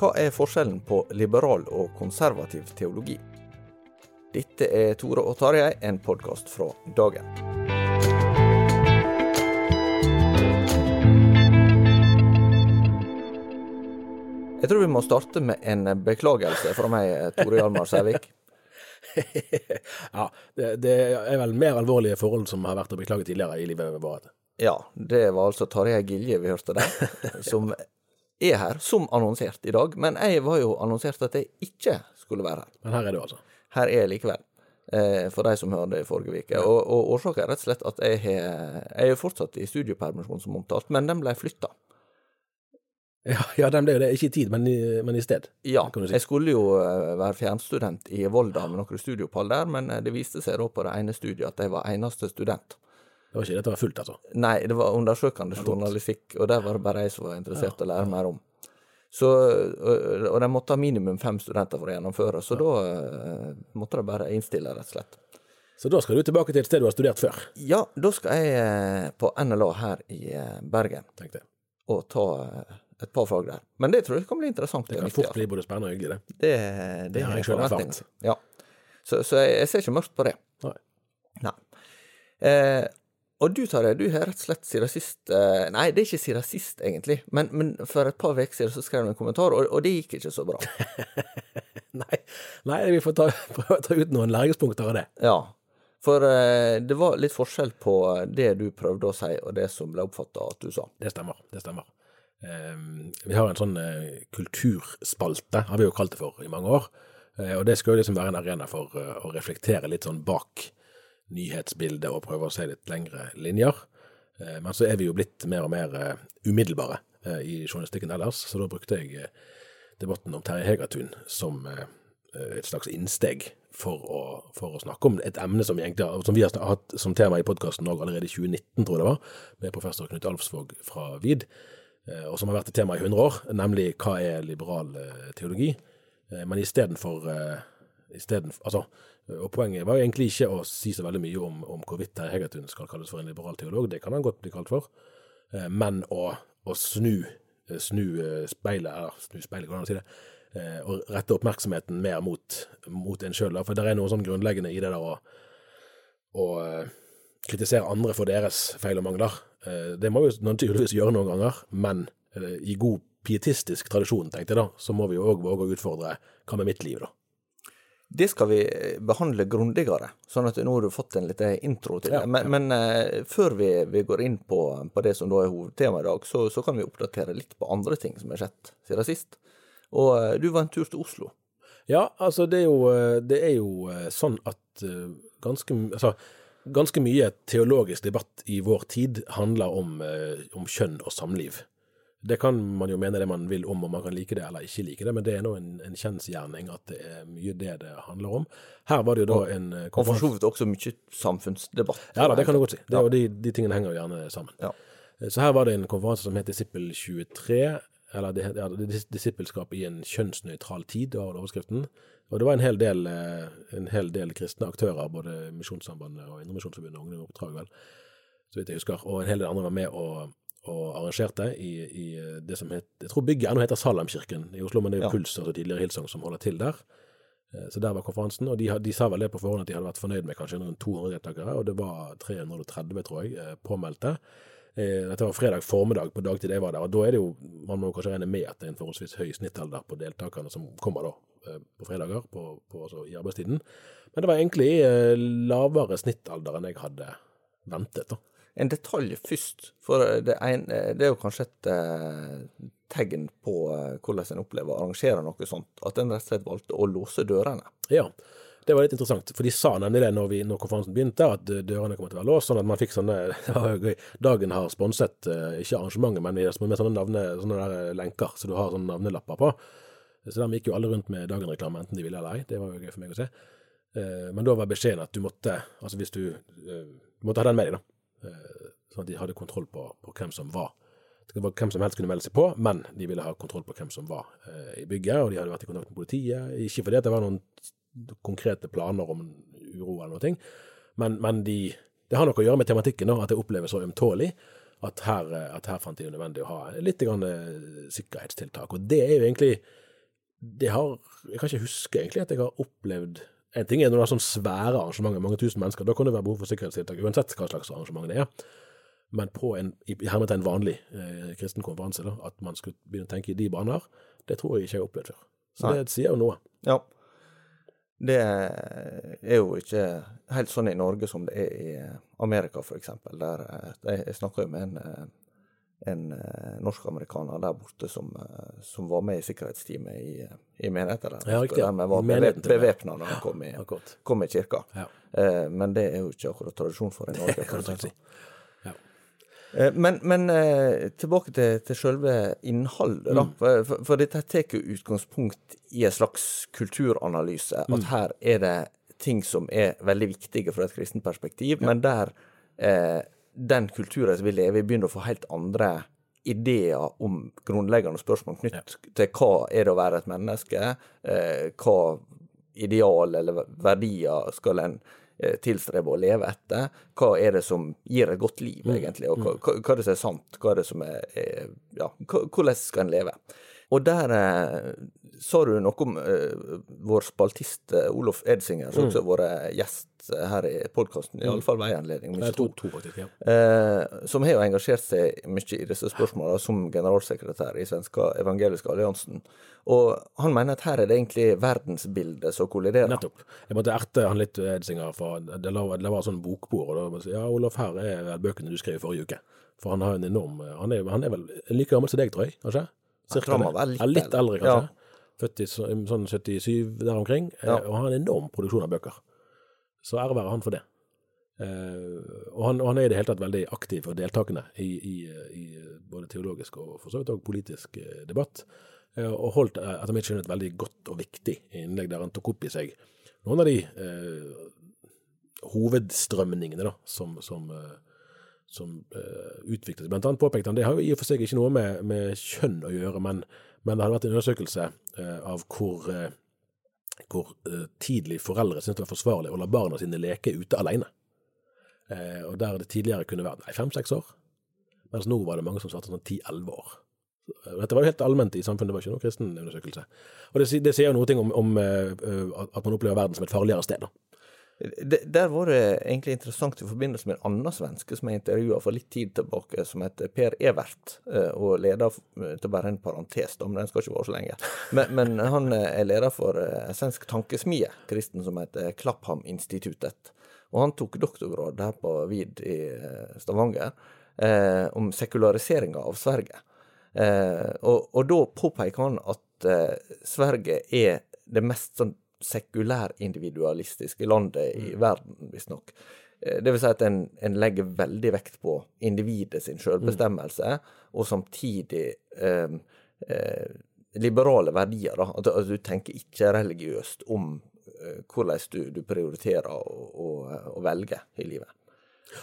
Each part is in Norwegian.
Hva er forskjellen på liberal og konservativ teologi? Dette er Tore og Tarjei, en podkast fra Dagen. Jeg tror vi må starte med en beklagelse fra meg, Tore Hjalmar Sævik. ja, det, det er vel mer alvorlige forhold som har vært å beklage tidligere i livet vårt. Ja, det var altså Tarjei Gilje vi hørte der, som er her, som annonsert i dag. Men jeg var jo annonsert at jeg ikke skulle være her. Men her er du altså. Her er jeg likevel. Eh, for de som hørte i forrige uke. Og, og årsaken er rett og slett at jeg, har- jeg er fortsatt i studiepermisjon, som omtalt, men den ble flytta. Ja, ja den ble jo det. Ikke i tid, men i, men i sted. Ja, kan du si. jeg skulle jo eh, være fjernstudent i Volda med noen studieopphold der, men eh, det viste seg da på det ene studiet at jeg var eneste student. Det var ikke dette var fullt, altså. Nei, det var undersøkende journalistikk, og der var det bare jeg som var interessert i å lære mer om. Så, og og de måtte ha minimum fem studenter for å gjennomføre, så da eh, måtte de bare innstille, rett og slett. Så da skal du tilbake til et sted du har studert før, Ja, da skal jeg eh, på NLA her i eh, Bergen tenkte og ta et par fag der. Men det tror jeg kan bli interessant. Det kan fort bli både spennende og hyggelig, det. Det, det, Det har jeg sjøl erfart. Ja. Så, så jeg, jeg ser ikke mørkt på det. Nei. Nei. Eh, og du, Tarjei, du har rett og slett siden sist eh, Nei, det er ikke siden sist, egentlig. Men, men for et par uker siden så skrev du en kommentar, og, og det gikk ikke så bra. Nei, nei vi får ta, prøve å ta ut noen læringspunkter av det. Ja. For eh, det var litt forskjell på det du prøvde å si, og det som ble oppfatta at du sa. Det stemmer. det stemmer. Ehm, vi har en sånn eh, kulturspalte, har vi jo kalt det for i mange år. Og det skal jo liksom være en arena for å reflektere litt sånn bak nyhetsbildet og prøve å se litt lengre linjer. Eh, men så er vi jo blitt mer og mer eh, umiddelbare eh, i journalistikken ellers, så da brukte jeg debatten om Terje Hegertun som et slags innsteg for å, for å snakke om et emne som, som vi har hatt som tema i podkasten allerede i 2019, tror jeg det var, med professor Knut Alfsvåg fra VID, og som har vært et tema i 100 år, nemlig hva er liberal teologi? Men istedenfor isteden, altså, Og poenget var egentlig ikke å si så veldig mye om, om hvorvidt Terje Hegertun skal kalles for en liberal teolog, det kan han godt bli kalt for, eh, men å, å snu, eh, snu eh, speilet, eller snu speilet, går det an å si det, og rette oppmerksomheten mer mot, mot en sjøl. For det er noe sånn grunnleggende i det der å, å kritisere andre for deres feil og mangler. Det må vi naturligvis gjøre noen ganger, men i god pietistisk tradisjon, tenkte jeg da, så må vi jo òg våge å utfordre hva med mitt liv, da. Det skal vi eh, behandle grundigere, sånn at nå har du fått en liten intro til det. Men, men eh, før vi, vi går inn på, på det som da er hovedtemaet i dag, så, så kan vi oppdatere litt på andre ting som har skjedd siden sist. Og eh, du var en tur til Oslo. Ja, altså det er jo, det er jo sånn at ganske, altså, ganske mye teologisk debatt i vår tid handler om, om kjønn og samliv. Det kan man jo mene det man vil om, om man kan like det eller ikke like det, men det er nå en, en kjensgjerning at det er mye det det handler om. Her var det jo da en konferanse Og for så vidt også mye samfunnsdebatt. Ja da, det kan du godt si. Det, og de, de tingene henger jo gjerne sammen. Ja. Eh, Så her var det en konferanse som het Disippel 23, eller det, ja, disippelskap i en kjønnsnøytral tid, var overskriften. Og det var en hel del, eh, en hel del kristne aktører, både Misjonssambandet og Indremisjonsforbundet og Ungdom vel, så vidt jeg husker. Og en hel del andre var med og, og arrangerte i, i det som het Jeg tror bygget ennå heter Salamkirken i Oslo, men det er Ja. Puls, altså tidligere Hilsang som holder til der. Eh, Så der var konferansen, og de, de sa vel det på forhånd at de hadde vært fornøyd med kanskje rundt 200 deltakere, og det var 330, tror jeg, eh, påmeldte. Eh, Dette var fredag formiddag på dagtid jeg var der, og da er det jo, man må kanskje regne med at det er en forholdsvis høy snittalder på deltakerne som kommer da eh, på fredager på, på, altså i arbeidstiden. Men det var egentlig eh, lavere snittalder enn jeg hadde ventet. da. En detalj først, for det, en, det er jo kanskje et eh, tegn på eh, hvordan en opplever å arrangere noe sånt, at en rett og slett valgte å låse dørene. Ja, det var litt interessant, for de sa nemlig det når, vi, når konferansen begynte, at dørene kommer til å være låst, sånn at man fikk sånne. Dagen har sponset, eh, ikke arrangementet, men med sånne, navne, sånne lenker, så du har sånne navnelapper på. Så dermed gikk jo alle rundt med Dagen-reklame, enten de ville eller ei. Det var jo gøy for meg å se. Men da var beskjeden at du måtte, altså hvis du, du måtte ha den med deg, da. Eh, Sånn at de hadde kontroll på, på hvem som var. Det var hvem som helst kunne melde seg på, men de ville ha kontroll på hvem som var eh, i bygget, og de hadde vært i kontakt med politiet. Ikke fordi det var noen konkrete planer om uro eller noe, men, men de, det har noe å gjøre med tematikken, da, at det oppleves så ømtålig. At her, eh, at her fant de det nødvendig å ha litt grann, sikkerhetstiltak. Og det er jo egentlig det har, Jeg kan ikke huske egentlig at jeg har opplevd En ting er når det er sånn svære arrangementer, mange tusen mennesker. Da kan det være behov for sikkerhetstiltak uansett hva slags arrangement det er. Men på en i hermetegn vanlig eh, kristen konferanse, da, at man skulle begynne å tenke i de baner, det tror jeg ikke jeg har opplevd før. Så Nei. det sier jo noe. Ja. Det er jo ikke helt sånn i Norge som det er i Amerika, eksempel. Der eh, jeg jeg snakka jo med en, eh, en eh, norsk-amerikaner der borte som, eh, som var med i sikkerhetsteamet i, i menigheten. Der, Ja, riktig. Dermed var bevæpna når han kom i, kom i kirka. Ja. Eh, men det er jo ikke akkurat tradisjon for i Norge. Kan for si. Ja. Eh, Men, men eh, tilbake til, til selve innholdet, da. For, for, dette tar jo utgangspunkt i en slags kulturanalyse. At her er det ting som er veldig viktige fra et kristent perspektiv, men der eh, den kulturen som vi lever i, begynner å få helt andre ideer om grunnleggende spørsmål knytt til hva er det å være et menneske, eh, hva ideal eller verdier skal en eh, tilstrebe å leve etter. Hva er det som gir et godt liv, egentlig, og hva, hva hva er det som er sant? Hva er det som er, er Ja, hvordan skal en leve? Og der eh, sa du noe om uh, vår spaltist uh, Olof Edsinger, som også har vært gjest eh, her i podkasten, iallfall ved én anledning. om ikke to. ja. uh, som har jo engasjert seg mye i disse spørsmålene som generalsekretær i Svenska evangeliske alliansen. Og han mener at her er det egentlig verdensbildet som kolliderer. Nettopp. Jeg måtte erte han litt, Edsinger, for det var sånn bokbord. Og da si ja, Olof, her er bøkene du skrev i forrige uke. For han har en enorm Han er, han er vel like gammel som deg, tror jeg, kanskje? Cirka Han må litt ja, litt eldre. kanskje. Født i sånn 77 der omkring. eh, Ja. Og har en enorm produksjon av bøker. Så ære være han for det. Eh, og, han, og han er i det hele tatt veldig aktiv og deltakende i, i, i både teologisk og for så vidt også politisk eh, debatt. Eh, og holdt etter mitt skjønn et veldig godt og viktig innlegg der han tok opp i seg noen av de eh, hovedstrømningene da, som, som, som utviklet seg. Blant annet påpekte han det har jo i og for seg ikke noe med, med kjønn å gjøre, men, men det hadde vært en undersøkelse eh, av hvor, eh, hvor eh, tidlig foreldre syntes det var forsvarlig å la barna sine leke ute alene. Og der det tidligere kunne vært nei, fem-seks år, mens nå var det mange som svarte sånn ti-elleve år. Dette var jo helt allment i samfunnet, det var ikke noen kristen undersøkelse. Og det, det sier jo noe om, om at man opplever verden som et farligere sted. da. Der var det egentlig interessant i forbindelse med en annen svenske som jeg intervjua for litt tid tilbake, som heter Per Evert, eh, og leder til til bare en parentes, da, men den skal ikke vare så lenge. Men, men han eh, er leder for eh, en svensk tankesmie, kristen, som heter Klappham-instituttet. Og han tok doktorgrad her på VID i eh, Stavanger eh, om sekulariseringa av Sverige. Eh, og, og da påpeker han at eh, Sverige er det mest sånn sekulærindividualistiske landet i verden, visstnok. eh, det vil si at en, en legger veldig vekt på individet sin selvbestemmelse, og samtidig eh, eh, liberale verdier. da, At, at du tenker ikke religiøst om eh, hvordan du, du prioriterer å, velge i livet.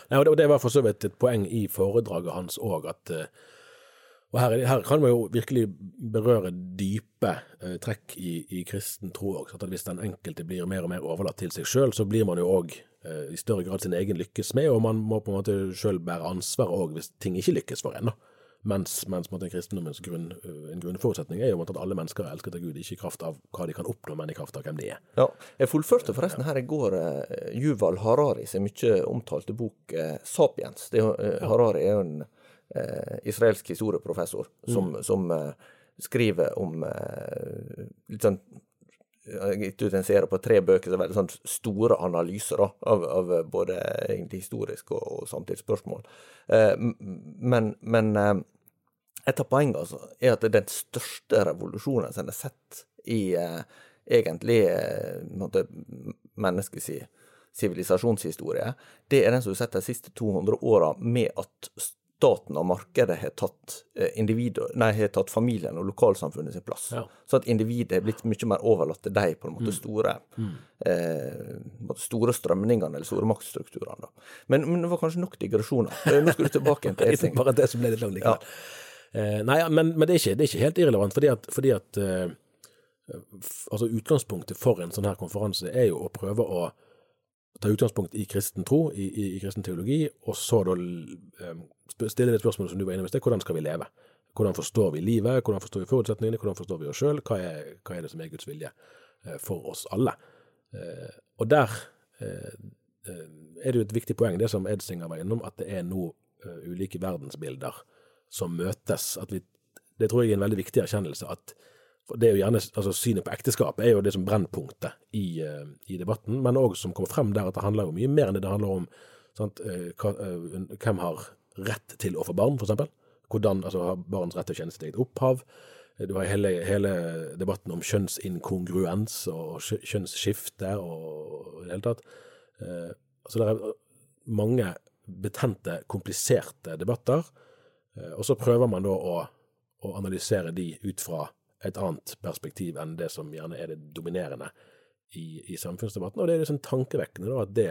Nei, og det, og det var for så vidt et poeng i foredraget hans òg, at eh, og her, her, kan man jo virkelig berøre dype eh, trekk i, i, kristen tro òg. Hvis den enkelte blir mer og mer overlatt til seg sjøl, så blir man jo òg eh, i større grad sin egen lykkes med, og man må på en måte sjøl bære ansvar òg hvis ting ikke lykkes for en. Mens, mens måte, kristendommens grunn, eh, en grunnforutsetning er jo at alle mennesker er elsket av Gud, ikke i kraft av hva de kan oppnå, men i kraft av hvem de er. Ja, Jeg fullførte forresten her i går uh, Yuval Harari sin mye omtalte bok uh, 'Sapiens'. Det, uh, Harari er jo en eh, israelsk historieprofessor som, mm. som eh, skriver om eh, litt sånn jeg har gitt ut en serie på tre bøker, så veldig sånn store analyser da, av, av, både egentlig historisk og, og samtidsspørsmål. Eh, men, men eh, et av poengene altså, er at den største revolusjonen som en har sett i eh, egentlig menneskets sivilisasjonshistorie, det er den som du har sett de siste 200 åra med at staten og markedet har tatt, eh, nei, har tatt familien og lokalsamfunnet sin plass. Ja. Så at individet har blitt mye mer overlatt til de på en måte mm. store mm. Eh, store strømningene eller store maktstrukturene. Men, men, det var kanskje nok digresjoner. Eh, nå skal du tilbake til Elsing. Bare det som ble litt langt likevel. Ja. Eh, nei, men, men det, er ikke, det, er ikke, helt irrelevant, fordi at, fordi at eh, altså Utgangspunktet for en sånn her konferanse er jo å prøve å ta utgangspunkt i kristen tro, i, i, i kristen teologi, og så da stille det spørsmålet som du var inne sted, hvordan skal vi leve? Hvordan forstår vi livet, hvordan forstår vi forutsetningene, hvordan forstår vi oss sjøl, hva, hva, er det som er Guds vilje uh, for oss alle? Uh, og der uh, er det jo et viktig poeng, det som Edsinger var innom, at det er nå ulike verdensbilder som møtes. Vi, det tror jeg er en veldig viktig erkjennelse. at det er jo gjerne, altså Synet på ekteskap er jo det som brennpunktet i, i debatten, men òg som kommer frem der at det handler jo mye mer enn det det handler om sant, hvem har rett til å få barn, f.eks. Hvordan altså, har barns rett til sitt eget opphav. Du har hele, hele debatten om kjønnsinkongruens og kjønnsskifte og i det hele tatt. altså det er mange betente, kompliserte debatter, og så prøver man da å, å analysere de ut fra et annet perspektiv enn det som gjerne er det dominerende i, i samfunnsdebatten. Og det er liksom tankevekkende da, at det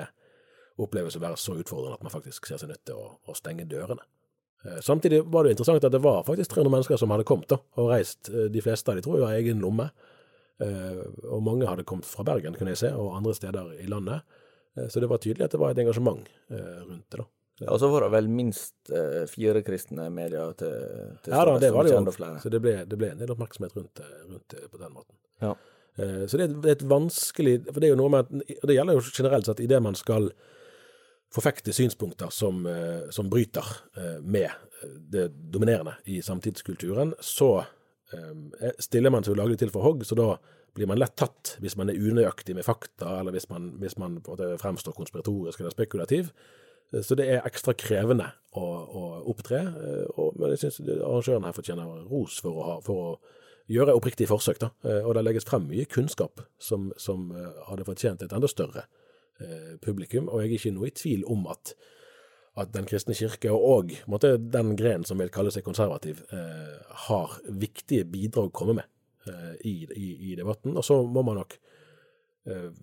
oppleves å være så utfordrende at man faktisk ser seg nødt til å, å stenge dørene. Eh, samtidig var det interessant at det var faktisk 300 mennesker som hadde kommet da, og reist. Eh, de fleste av de tror jeg har egen lomme. Eh, og mange hadde kommet fra Bergen, kunne jeg se, og andre steder i landet. Så det var tydelig at det var et engasjement rundt det. da. Ja, og så var det vel minst fire kristne medier til, til Ja da, det var det jo. Så det ble, det ble, en del oppmerksomhet rundt, det på den måten. Ja. Så det er et vanskelig For det er jo noe med at det gjelder jo generelt sett idet man skal forfekte synspunkter som, uh, som bryter med det dominerende i samtidskulturen, så stiller man seg jo laglig til for hogg, så da blir man lett tatt hvis man er unøyaktig med fakta, eller hvis man, hvis man fremstår konspiratorisk eller spekulativ. Så det er ekstra krevende å, å opptre. Eh, og, men jeg syns arrangøren her fortjener ros for å, ha, for å gjøre oppriktige forsøk. Da. Eh, og det legges frem mye kunnskap som, som eh, hadde fortjent et enda større eh, publikum. Og jeg er ikke noe i tvil om at, at Den kristne kirke, og måtte, den grenen som vil kalle seg konservativ, eh, har viktige bidrag å komme med eh, i, i, i, debatten. Og så må man nok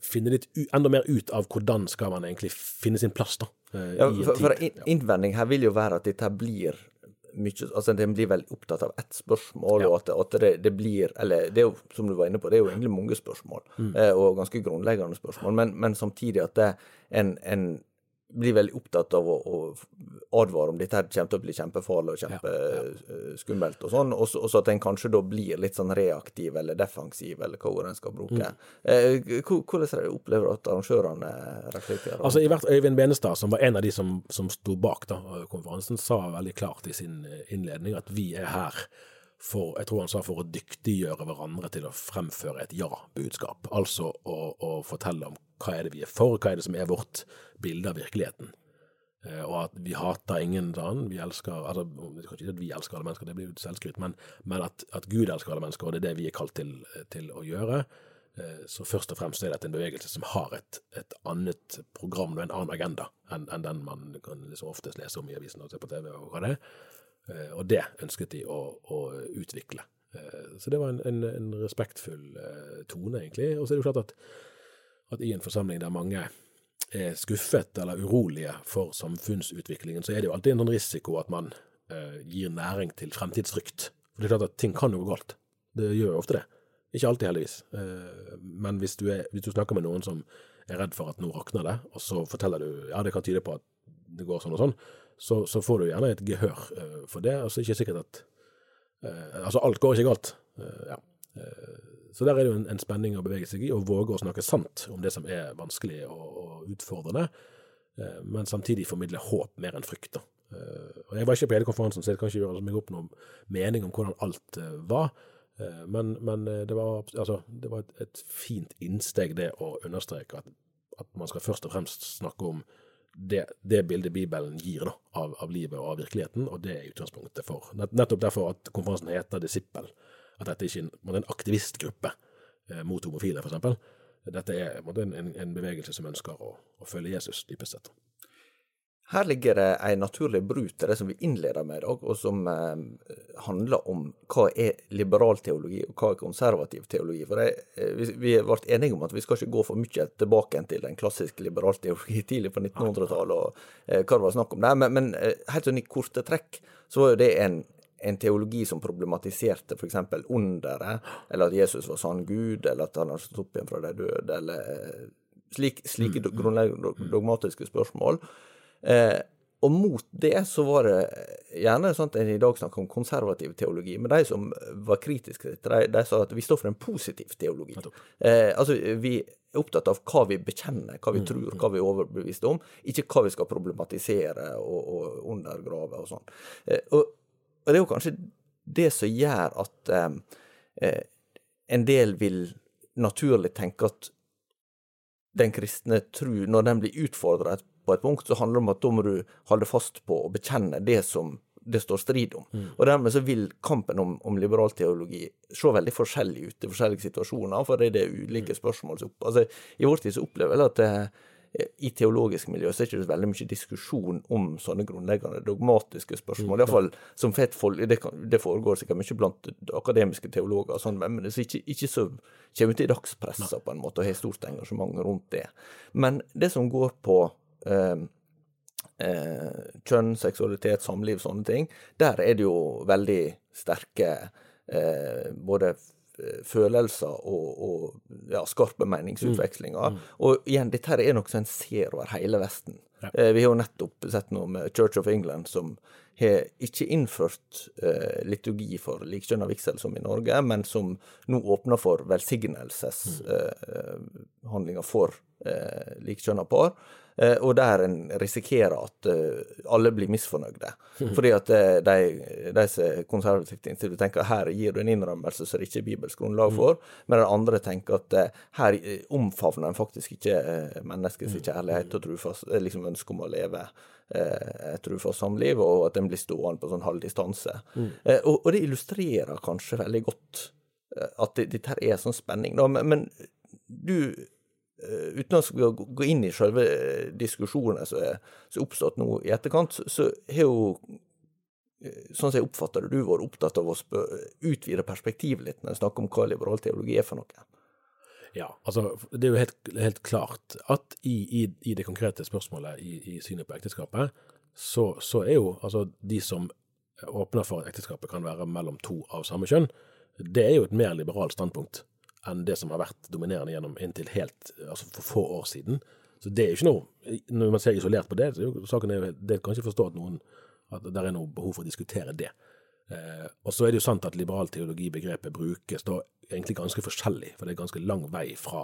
finne litt enda mer ut av hvordan skal man egentlig finne sin plass, da. Eh, ja, for, for innvending her vil jo være at dette blir mye altså Den blir veldig opptatt av ett spørsmål, ja. og at, at det, det, blir Eller det er jo, som du var inne på, det er jo egentlig mange spørsmål, mm. eh, og ganske grunnleggende spørsmål, men, men samtidig at det, en, en blir veldig opptatt av å, å advare om dette her kommer til å bli kjempefarlig og kjempeskummelt ja, ja. og sånn, og så at en kanskje da blir litt sånn reaktiv eller defensiv, eller hva ord en skal bruke. Mm. Eh, hvordan opplever du at arrangørene reflekterer? Altså i hvert Øyvind Benestad, som var en av de som, som sto bak da, konferansen, sa veldig klart i sin innledning at vi er her for, jeg tror han sa for å dyktiggjøre hverandre til å fremføre et ja-budskap. Altså å, å, fortelle om hva er det vi er for, hva er det som er vårt bilde av virkeligheten. Eh, og at vi hater ingen sånn, vi elsker altså, Kanskje ikke at vi elsker alle mennesker, det blir jo selvskryt, men, men at, at, Gud elsker alle mennesker, og det er det vi er kalt til, til å gjøre. Eh, så først og fremst er dette en bevegelse som har et, et annet program og en annen agenda enn, enn den man kan liksom oftest lese om i avisen og se på TV. Og hva det er. Eh, og det ønsket de å, å utvikle. Så det var en, en, en, respektfull tone, egentlig. Og så er det jo klart at, at i en forsamling der mange er skuffet eller urolige for samfunnsutviklingen, så er det jo alltid en sånn risiko at man eh, gir næring til fremtidsfrykt. For det er klart at ting kan jo gå galt. Det gjør jo ofte det. Ikke alltid, heldigvis. Eh, men hvis du, er, hvis du, snakker med noen som er redd for at nå rakner det, og så forteller du ja, det kan tyde på at det går sånn og sånn, så, så får du gjerne et gehør eh, for det. Og så det ikke sikkert at eh, Altså, alt går ikke galt. Ja. Så der er det jo en, en, spenning å bevege seg i, og våge å snakke sant om det som er vanskelig og, og utfordrende, men samtidig formidle håp mer enn frykt. Og Jeg var ikke på hele konferansen, så jeg kan ikke gjøre meg opp noen mening om hvordan alt var. Eh, men, men eh, det var, altså, det var et, et, fint innsteg, det å understreke at, at, man skal først og fremst snakke om det, det bildet Bibelen gir da, av, av, livet og av virkeligheten, og det er utgangspunktet for. Nettopp derfor at konferansen heter Disippel. At dette ikke er en aktivistgruppe eh, mot homofile, f.eks. Dette er en, en, bevegelse som ønsker å, å følge Jesus, dypest sett. Her ligger det en naturlig bru til det som vi innleder med i dag, og som eh, handler om hva er liberal teologi og hva er konservativ teologi. For det, eh, vi, vi ble enige om at vi skal ikke gå for mye tilbake til den klassiske liberal teologi tidlig på 1900-tallet og eh, hva det var snakk om der. Men, men eh, helt sånn i korte trekk så var jo det en, en teologi som problematiserte f.eks. underet, eller at Jesus var sann Gud, eller at han har stått opp igjen fra de døde, eller eh, slik, slike mm, mm, mm. dogmatiske spørsmål. Eh, og mot det så var det gjerne sånn at en i dag snakker om konservativ teologi, men de som var kritiske til det, de sa at vi står for en positiv teologi. Eh, altså, vi er opptatt av hva vi bekjenner, hva vi mm, tror, mm. hva vi er overbevist om, ikke hva vi skal problematisere og, og undergrave og sånn. Eh, og, og, det er jo kanskje det som gjør at eh, eh en del vil naturlig tenke at den kristne tru, når den blir utfordra på et punkt, så handler det om at da må du holde fast på å bekjenne det som det står strid om. Mm. Og Dermed så vil kampen om, om liberal teologi se veldig forskjellig ut i forskjellige situasjoner, for det er det ulike spørsmål som altså, I vår tid så opplever jeg at eh, i teologisk miljø så er det ikke veldig mye diskusjon om sånne grunnleggende dogmatiske spørsmål. I fall, som fett det, det, foregår sikkert mye blant akademiske teologer, og sånn, men det er ikke, ikke så kommer ut i dagspressa på en måte og har stort engasjement rundt det. Men det som går på eh, eh, kjønn, seksualitet, samliv, sånne ting, der er det jo veldig sterke eh, både følelser og, og ja, skarpe meningsutvekslinger. Mm. Mm. Og igjen, dette her er noe som en ser over hele Vesten. Ja. Eh, vi har jo nettopp sett noe med Church of England, som har ikke innført eh, liturgi for likekjønna vigsel som i Norge, men som nå åpner for velsignelseshandlinger mm. eh, for eh, likekjønna par. Eh, og der en risikerer at eh, alle blir misfornøyde. Fordi at eh, de, de som er konservativt innstilt, tenker her gir du en innrømmelse som det ikke er bibelsk grunnlag mm. for, men den andre tenker at her omfavner en faktisk ikke menneskets mm. kjærlighet og trufast, liksom ønske om å leve et trufast samliv, og at en blir stående på sånn halv distanse. Mm. Og, og, det illustrerer kanskje veldig godt at dette her er sånn spenning. Da. Men, men du Eh, uten å gå inn i selve eh, diskusjonene som er, oppstått nå i etterkant, så har jo eh, sånn som jeg oppfatter det, du vært opptatt av å utvide perspektivet litt når en snakker om hva liberal teologi er for noe. Ja, altså det er jo helt, helt klart at i, i, i, det konkrete spørsmålet i, i synet på ekteskapet, så, så, er jo altså de som åpner for at ekteskapet kan være mellom to av samme kjønn, det er jo et mer liberalt standpunkt enn det som har vært dominerende gjennom inntil helt altså for få år siden. Så det er jo ikke noe Når man ser isolert på det, så er saken er, det kan ikke forstå at noen at det er noe behov for å diskutere det. Eh, og så er det jo sant at liberal teologi-begrepet brukes da egentlig ganske forskjellig, for det er ganske lang vei fra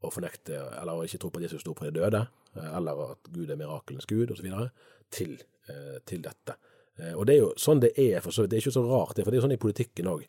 å fornekte eller å ikke tro på at Jesus sto på de døde, eh, eller at Gud er mirakelens gud, osv., til, eh, til dette. Eh, og det er jo sånn det er, for så vidt. Det er ikke så rart, det, for det er jo sånn i politikken òg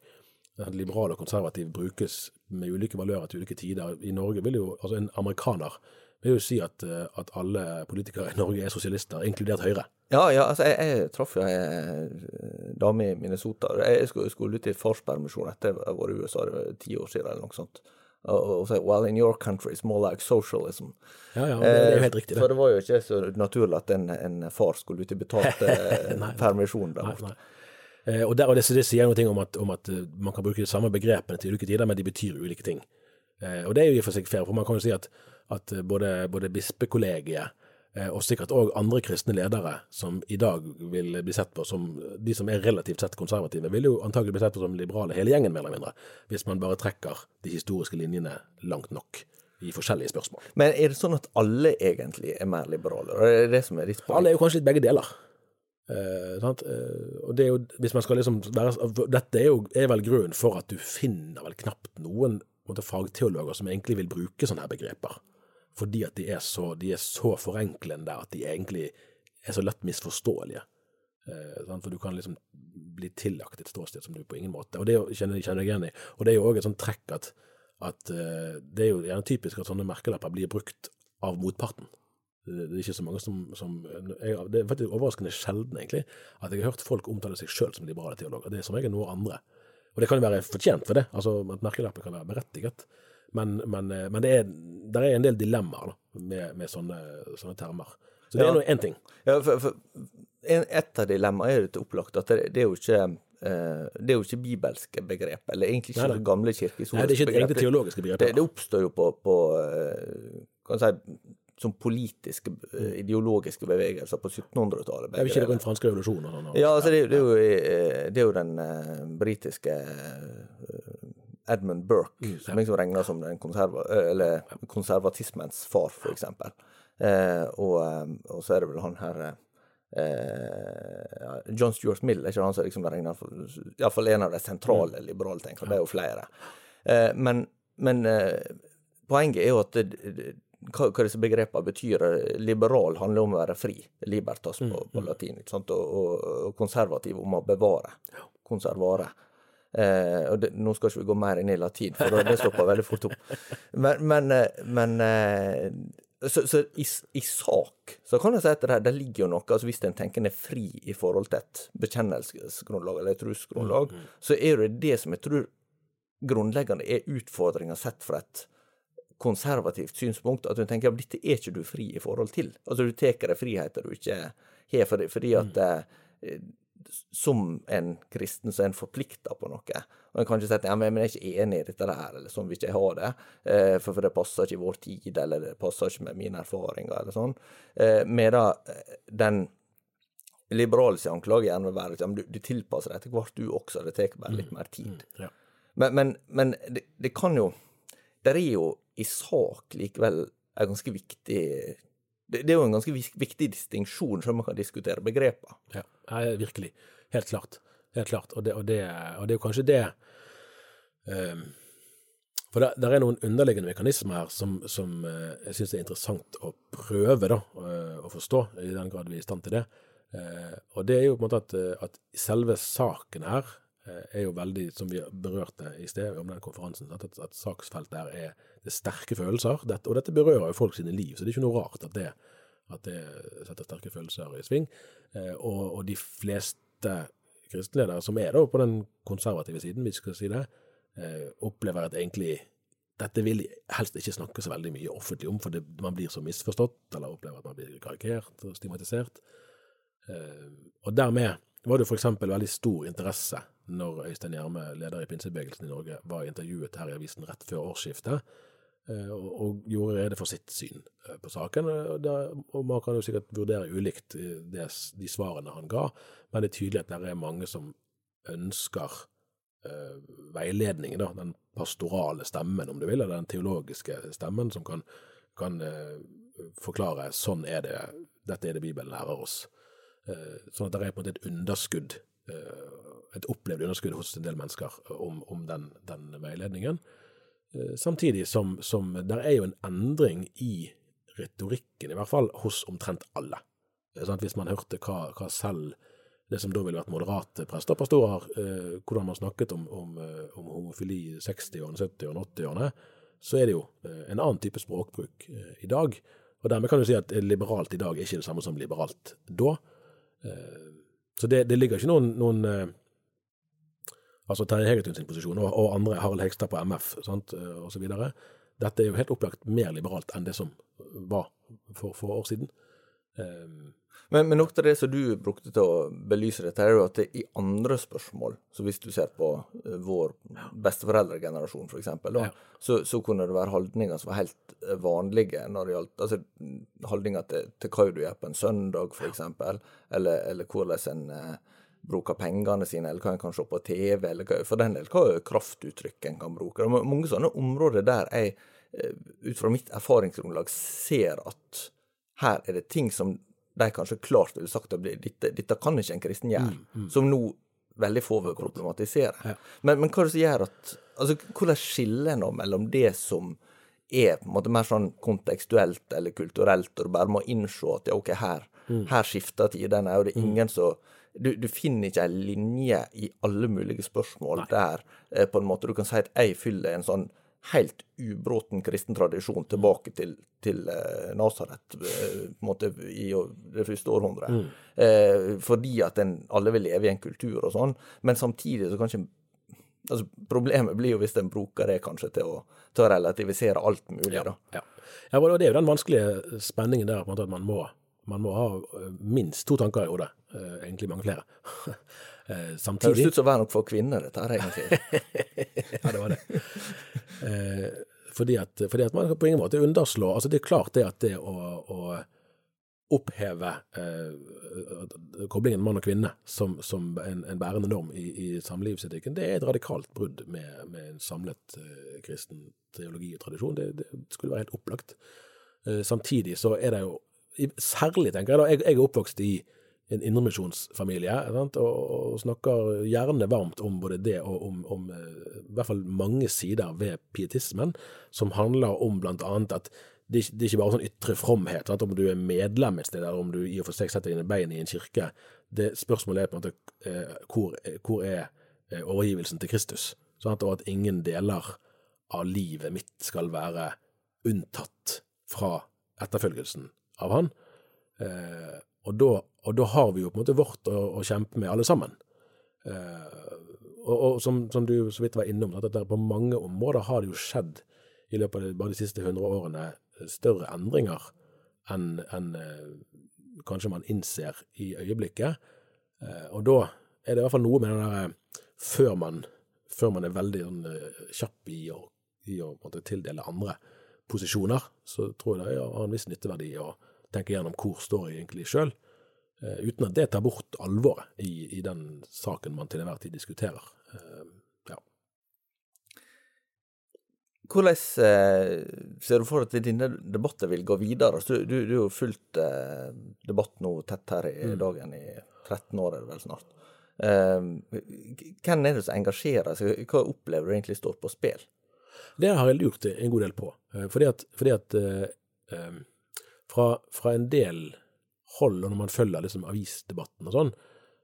liberal og konservativ brukes med ulike valører til ulike tider. I Norge vil jo, altså En amerikaner vil jo si at, eh, at alle politikere i Norge er sosialister, inkludert Høyre. Ja, ja altså jeg, jeg traff jo ei eh, dame i Minnesota. Jeg skulle, skulle ut i farspermisjon etter jeg var i USA, ti år siden eller noe sånt. og, sa well, in your country it's more like socialism. Ja, ja, det, er jo helt riktig, det. For det var jo ikke så naturlig at en, en far skulle ut i betalt eh, permisjon der borte. Eh, og, der, og det, det sier noe om at, om at eh, man kan bruke de samme begrepene til ulike tider, men de betyr ulike ting. Eh, og det er jo i og for seg fair, for man kan jo si at, at både, både bispekollegiet og sikkert òg andre kristne ledere som i dag vil bli sett på som de som er relativt sett konservative, vil jo antagelig bli sett på som liberale hele gjengen, mer eller mindre, hvis man bare trekker de historiske linjene langt nok i forskjellige spørsmål. Men er det sånn at alle egentlig er mer liberale? Det er det som er ditt poeng? Alle er jo kanskje litt begge deler. Eh? Eh, og det er jo, hvis man skal liksom være, Dette er jo er vel grunnen for at du finner vel knapt noen måte, fagteologer som egentlig vil bruke sånne her begreper. Fordi at de er så, de er så forenklende at de egentlig er så lett misforståelige. Eh? For du kan liksom bli tillagt et ståsted som du på ingen måte Og det er kjenner, kjenner jeg igjen i. Og det er jo òg et sånt trekk at, at eh, det er jo gjerne typisk at sånne merkelapper blir brukt av motparten. Det er ikke så mange som, som jeg, Det er faktisk overraskende sjelden, egentlig, at jeg har hørt folk omtale seg sjøl som liberale teologer. Det er som regel noe andre. Og det kan jo være fortjent for det, altså at merkelappen kan være berettiget. Men, men, eh, men det er, der er en del dilemmaer da, med, med sånne, sånne termer. Så det Ja. er nå én ting. Ja, for, for en, et av dilemmaene er jo til opplagt at det, det er jo ikke eh, det er jo ikke bibelske begrep, eller egentlig ikke Nei, det gamle Nei, det er ikke begrep. teologiske begrep. Det, det oppstår jo på, på eh, kan si, som politiske, eh, ideologiske bevegelser på 1700-tallet. Er vil ikke det den franske revolusjonen og sånn. Ja, altså det, det, er jo, eh, det er jo den uh, britiske eh, Edmund Burke, Mm, som liksom regner som den konserva, eh, eller konservatismens far, eksempel. Eh, og, eh, og så er det vel han her eh, John Stuart Mill, er ikke han som liksom regner for Iallfall en av de sentrale Mm. liberale tenkerne. Det er jo flere. Eh, men men eh, poenget er jo at det, hva, hva disse begrepene betyr. Liberal handler om å være fri, libertas på, på latin, ikke sant? Og, og, og konservativ om å bevare, konservare. Eh, og det, nå skal ikke vi gå mer inn i latin, for det- stopper veldig fort opp. Men, men, eh, men eh, så, så i, i sak så kan jeg si at det, det ligger jo noe altså Hvis en tenker en er fri i forhold til et bekjennelsesgrunnlag eller et trosgrunnlag, så er det det som jeg tror grunnleggende er utfordringa sett fra et konservativt synspunkt, at du tenker at dette er ikke du fri i forhold til. Altså du tar deg friheter du ikke har, fordi, at eh, som en kristen så er en forplikta på noe. Og en kan ikke si at ja, men jeg er ikke enig i dette der, eller sånn vil ikke jeg ha det, eh, for, for det passer ikke i vår tid, eller det passer ikke med mine erfaringer, eller sånn. Eh, Medan eh, den liberale sin anklage gjerne vil være at ja, du, du tilpasser deg etter hvert du også, det tar bare litt mer tid. Ja. Men, men, men det, det kan jo Der er jo i sak likevel er ganske viktig det, det er jo en ganske viktig distinksjon, selv om man kan diskutere begreper. Ja, virkelig. Helt klart. Helt klart. Og det, og det, og det er jo kanskje det um, For det, er noen underliggende mekanismer her som, som eh, jeg syns er interessant å prøve da, eh, å forstå, i den grad vi er i stand til det. Eh, og det er jo på en måte at, at selve saken her er jo veldig, som vi berørte i sted om den konferansen, at, at, saksfeltet her er det er sterke følelser. Dette, og dette berører jo folk sine liv, så det er ikke noe rart at det, at det setter sterke følelser i sving. Eh, og, og de fleste kristenledere som er da på den konservative siden, hvis vi skal si det, eh, opplever at egentlig dette vil helst ikke snakke så veldig mye offentlig om, for det, man blir så misforstått, eller opplever at man blir karikert og stigmatisert. Eh, og dermed var det f.eks. veldig stor interesse når Øystein Gjerme, leder i pinsebevegelsen i Norge, var intervjuet her i avisen rett før årsskiftet, eh, og, gjorde rede for sitt syn eh, på saken. Og, man kan jo sikkert vurdere ulikt de svarene han ga, men det er tydelig at det er mange som ønsker eh, veiledning, da, den pastorale stemmen, om du vil, eller den teologiske stemmen, som kan, kan forklare sånn er det, dette er det Bibelen lærer oss. Eh, sånn at det er på en måte et underskudd, eh, et opplevd underskudd hos en del mennesker om, om den, den veiledningen. Eh, Samtidig som, som det er jo en endring i retorikken, i hvert fall hos omtrent alle. Sånn at Hvis man hørte hva, hva selv det som da ville vært moderate prester og pastorer, eh, hvordan man snakket om, om, eh, om homofili i 60-årene, 70-årene, 80-årene, så er det jo eh, en annen type språkbruk eh, i dag. Og dermed kan du si at liberalt i dag er ikke det samme som liberalt da. Eh, så det, det ligger ikke noen, noen eh, Altså Terje Hegetun sin posisjon, og, og andre, Harald Hegstad på MF sant, osv. Dette er jo helt opplagt mer liberalt enn det som var for, få år siden. Um, men, men, noe av det som du brukte til å belyse dette, er jo at det i andre spørsmål, så hvis du ser på uh, vår besteforeldregenerasjon f.eks., ja. så, så kunne det være holdninger som var helt uh, vanlige når det gjaldt altså, holdninger til, til hva du gjør på en søndag, f.eks., eller, eller hvordan en uh, bruker pengene sine, eller hva en kan se på TV, eller hva, for den del hva kraftuttrykk en kan bruke. Det er mange sånne områder der jeg, ut fra mitt erfaringsgrunnlag, ser at her er det ting som de kanskje klart ville sagt at dette, dette kan ikke en kristen gjøre, mm, mm. som nå veldig få vil problematisere. Ja. Men, men, hva er det som gjør at altså, Hvordan skiller en mellom det som er på en måte mer sånn kontekstuelt eller kulturelt, og du bare må innse at ja, OK, her, mm. her skifter tidene, og det er mm. ingen som du, du, finner ikke ei linje i alle mulige spørsmål Nei. der eh, på en måte du kan si at jeg fyller en sånn helt ubråten kristen tradisjon tilbake til, til uh, Nasaret uh, i det første århundret. Mm. Eh, fordi at en, alle vil leve i en kultur og sånn. Men samtidig så kanskje altså Problemet blir jo hvis en bruker det kanskje til å, til å relativisere alt mulig. Ja, ja. ja, og Det er jo den vanskelige spenningen der at man må, man må ha minst to tanker i hodet. egentlig mange flere. Eh, samtidig Høres ut som noe for kvinner, dette her, egentlig. ja, det var det. Eh, fordi, at, fordi, at, man på ingen måte underslår altså Det er klart det at det å, å oppheve eh, koblingen mann og kvinne som, som en, en, bærende norm i, i samlivsetikken, det er et radikalt brudd med, med en samlet eh, kristen teologi og tradisjon. Det, det, skulle være helt opplagt. Eh, samtidig så er det jo, særlig tenker jeg da, jeg, jeg er oppvokst i en indremisjonsfamilie, og, snakker gjerne varmt om både det og om, om eh, i hvert fall mange sider ved pietismen, som handler om blant annet at det, det er ikke bare sånn ytre fromhet, sant? om du er medlem et sted, eller om du i og for seg setter dine bein i en kirke. Det Spørsmålet er på en måte eh, hvor, hvor, er eh, overgivelsen til Kristus, sant? og at ingen deler av livet mitt skal være unntatt fra etterfølgelsen av han. Eh, og da, og da, har vi jo på en måte vårt å, å kjempe med, alle sammen. Eh, og, og som, som, du så vidt var innom, at på mange områder har det jo skjedd i løpet av bare de siste hundre årene større endringer enn en, eh, kanskje man innser i øyeblikket. Eh, og da er det i hvert fall noe med den derre før, før, man er veldig sånn, eh, kjapp i å, i å måte, tildele andre posisjoner, så tror jeg det har en viss nytteverdi å tenke gjennom hvor står jeg egentlig sjøl, uh, uten at det tar bort alvoret i, i, den saken man til enhver tid diskuterer. Uh, ja. Hvordan uh, ser du for deg at denne debatten vil gå videre? Du, du, du, har jo fulgt debatt nå tett her i mm. dagen i 13 år, er det vel snart. hvem er det som engasjerer seg? Hva opplever du egentlig står på spill? Det har jeg lurt en god del på. fordi at, fordi at fra, fra, en del hold, og når man følger liksom avisdebatten og sånn,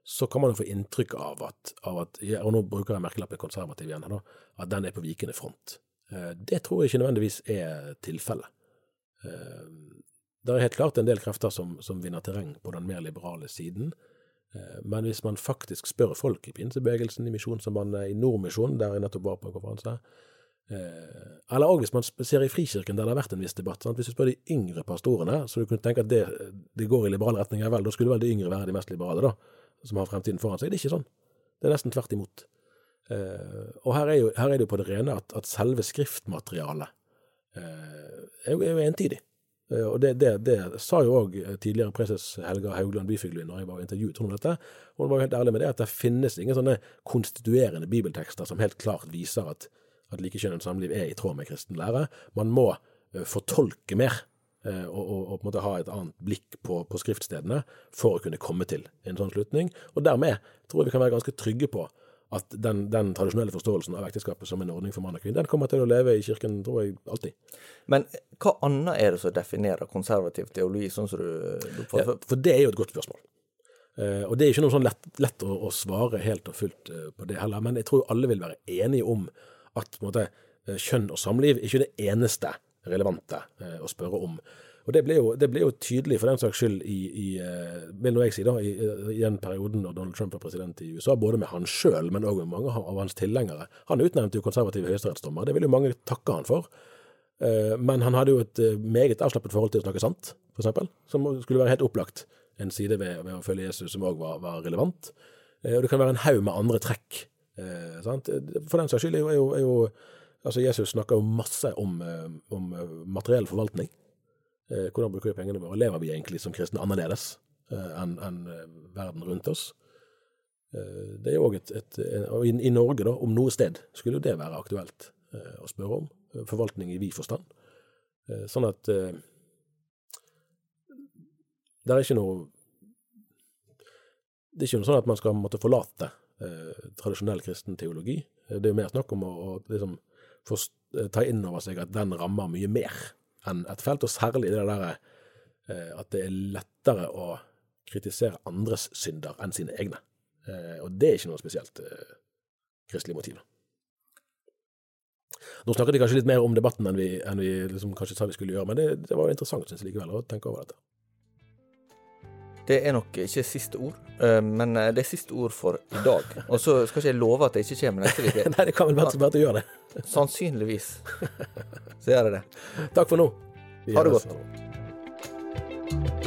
så kan man jo få inntrykk av at, av at, og nå bruker jeg merkelappen konservativ igjen, da, at den er på vikende front. Eh, det tror jeg ikke nødvendigvis er tilfellet. Eh, det er helt klart en del krefter som, som vinner terreng på den mer liberale siden. Eh, men hvis man faktisk spør folk i pinsebevegelsen, i Misjonssambandet, i Nordmisjonen, der jeg nettopp var på en konferanse, eller òg hvis man ser i Frikirken, der det har vært en viss debatt. Sant? Hvis du spør de yngre pastorene, så du kunne tenke at det, det går i liberal retning, vel, da skulle vel de yngre være de mest liberale, da, som har fremtiden foran seg. Det er ikke sånn. Det er nesten tvert imot. Eh, og her er, jo, her er, det jo på det rene at, at selve skriftmaterialet eh, er, jo, er, entydig. Eh, og det, det, det, sa jo òg tidligere preses Helga Haugland Byfuglin når jeg var intervjuet om dette. Og hun var jo helt ærlig med det, at det finnes ingen sånne konstituerende bibeltekster som helt klart viser at at likekjønnet samliv er i tråd med kristen lære. Man må uh, fortolke mer uh, og, og, og, på en måte ha et annet blikk på, på, skriftstedene for å kunne komme til en sånn slutning. Og dermed tror jeg vi kan være ganske trygge på at den, den tradisjonelle forståelsen av ekteskapet som en ordning for mann og kvinne, den kommer til å leve i kirken, tror jeg, alltid. Men hva annet er det som definerer konservativ teologi, sånn som du, ja, For det er jo et godt spørsmål. Uh, og det er ikke noe sånn lett, lett å, å, svare helt og fullt på det heller, men jeg tror alle vil være enige om at måte, eh, kjønn og samliv er ikke det eneste relevante eh, å spørre om. Og det ble, jo, det ble jo tydelig for den saks skyld i, i eh, vil si da, i, i den perioden når Donald Trump var president i USA, både med han sjøl, men òg med mange av hans tilhengere. Han utnevnte jo konservative høyesterettsdommere, det ville jo mange takke han for. Men han hadde jo et meget avslappet forhold til å snakke sant, eksempel, som skulle være helt opplagt. En side ved, ved å følge Jesus som òg var, var, relevant. Og det kan være en haug med andre trekk. Sant? For den saks skyld er jo, er jo, altså Jesus snakker jo masse om, om materiell forvaltning. Eh, hvordan bruker vi pengene våre? Lever vi egentlig som kristne annerledes eh, enn en eh, verden rundt oss? Det er jo et, et, Og i, i, Norge, da, om noe sted, skulle jo det være aktuelt å spørre om. Forvaltning i vid forstand. Sånn at det er ikke noe Det er ikke noe sånn at man skal måtte forlate tradisjonell kristen teologi. Det er jo mer snakk om å, å liksom, ta inn over seg at den rammer mye mer enn et felt, og særlig det der eh, at det er lettere å kritisere andres synder enn sine egne. Eh, og det er ikke noe spesielt eh, kristelig motiv. Nå snakket vi kanskje litt mer om debatten enn vi, enn vi liksom kanskje sa vi skulle gjøre, men det, det var jo interessant synes jeg likevel å tenke over dette. Det er nok ikke siste ord, men det er siste ord for i dag. Og så skal ikke jeg love at det ikke kommer neste uke. Nei, det kan vel være at du gjør det. Sannsynligvis så gjør jeg det. Takk for nå. Ha det godt.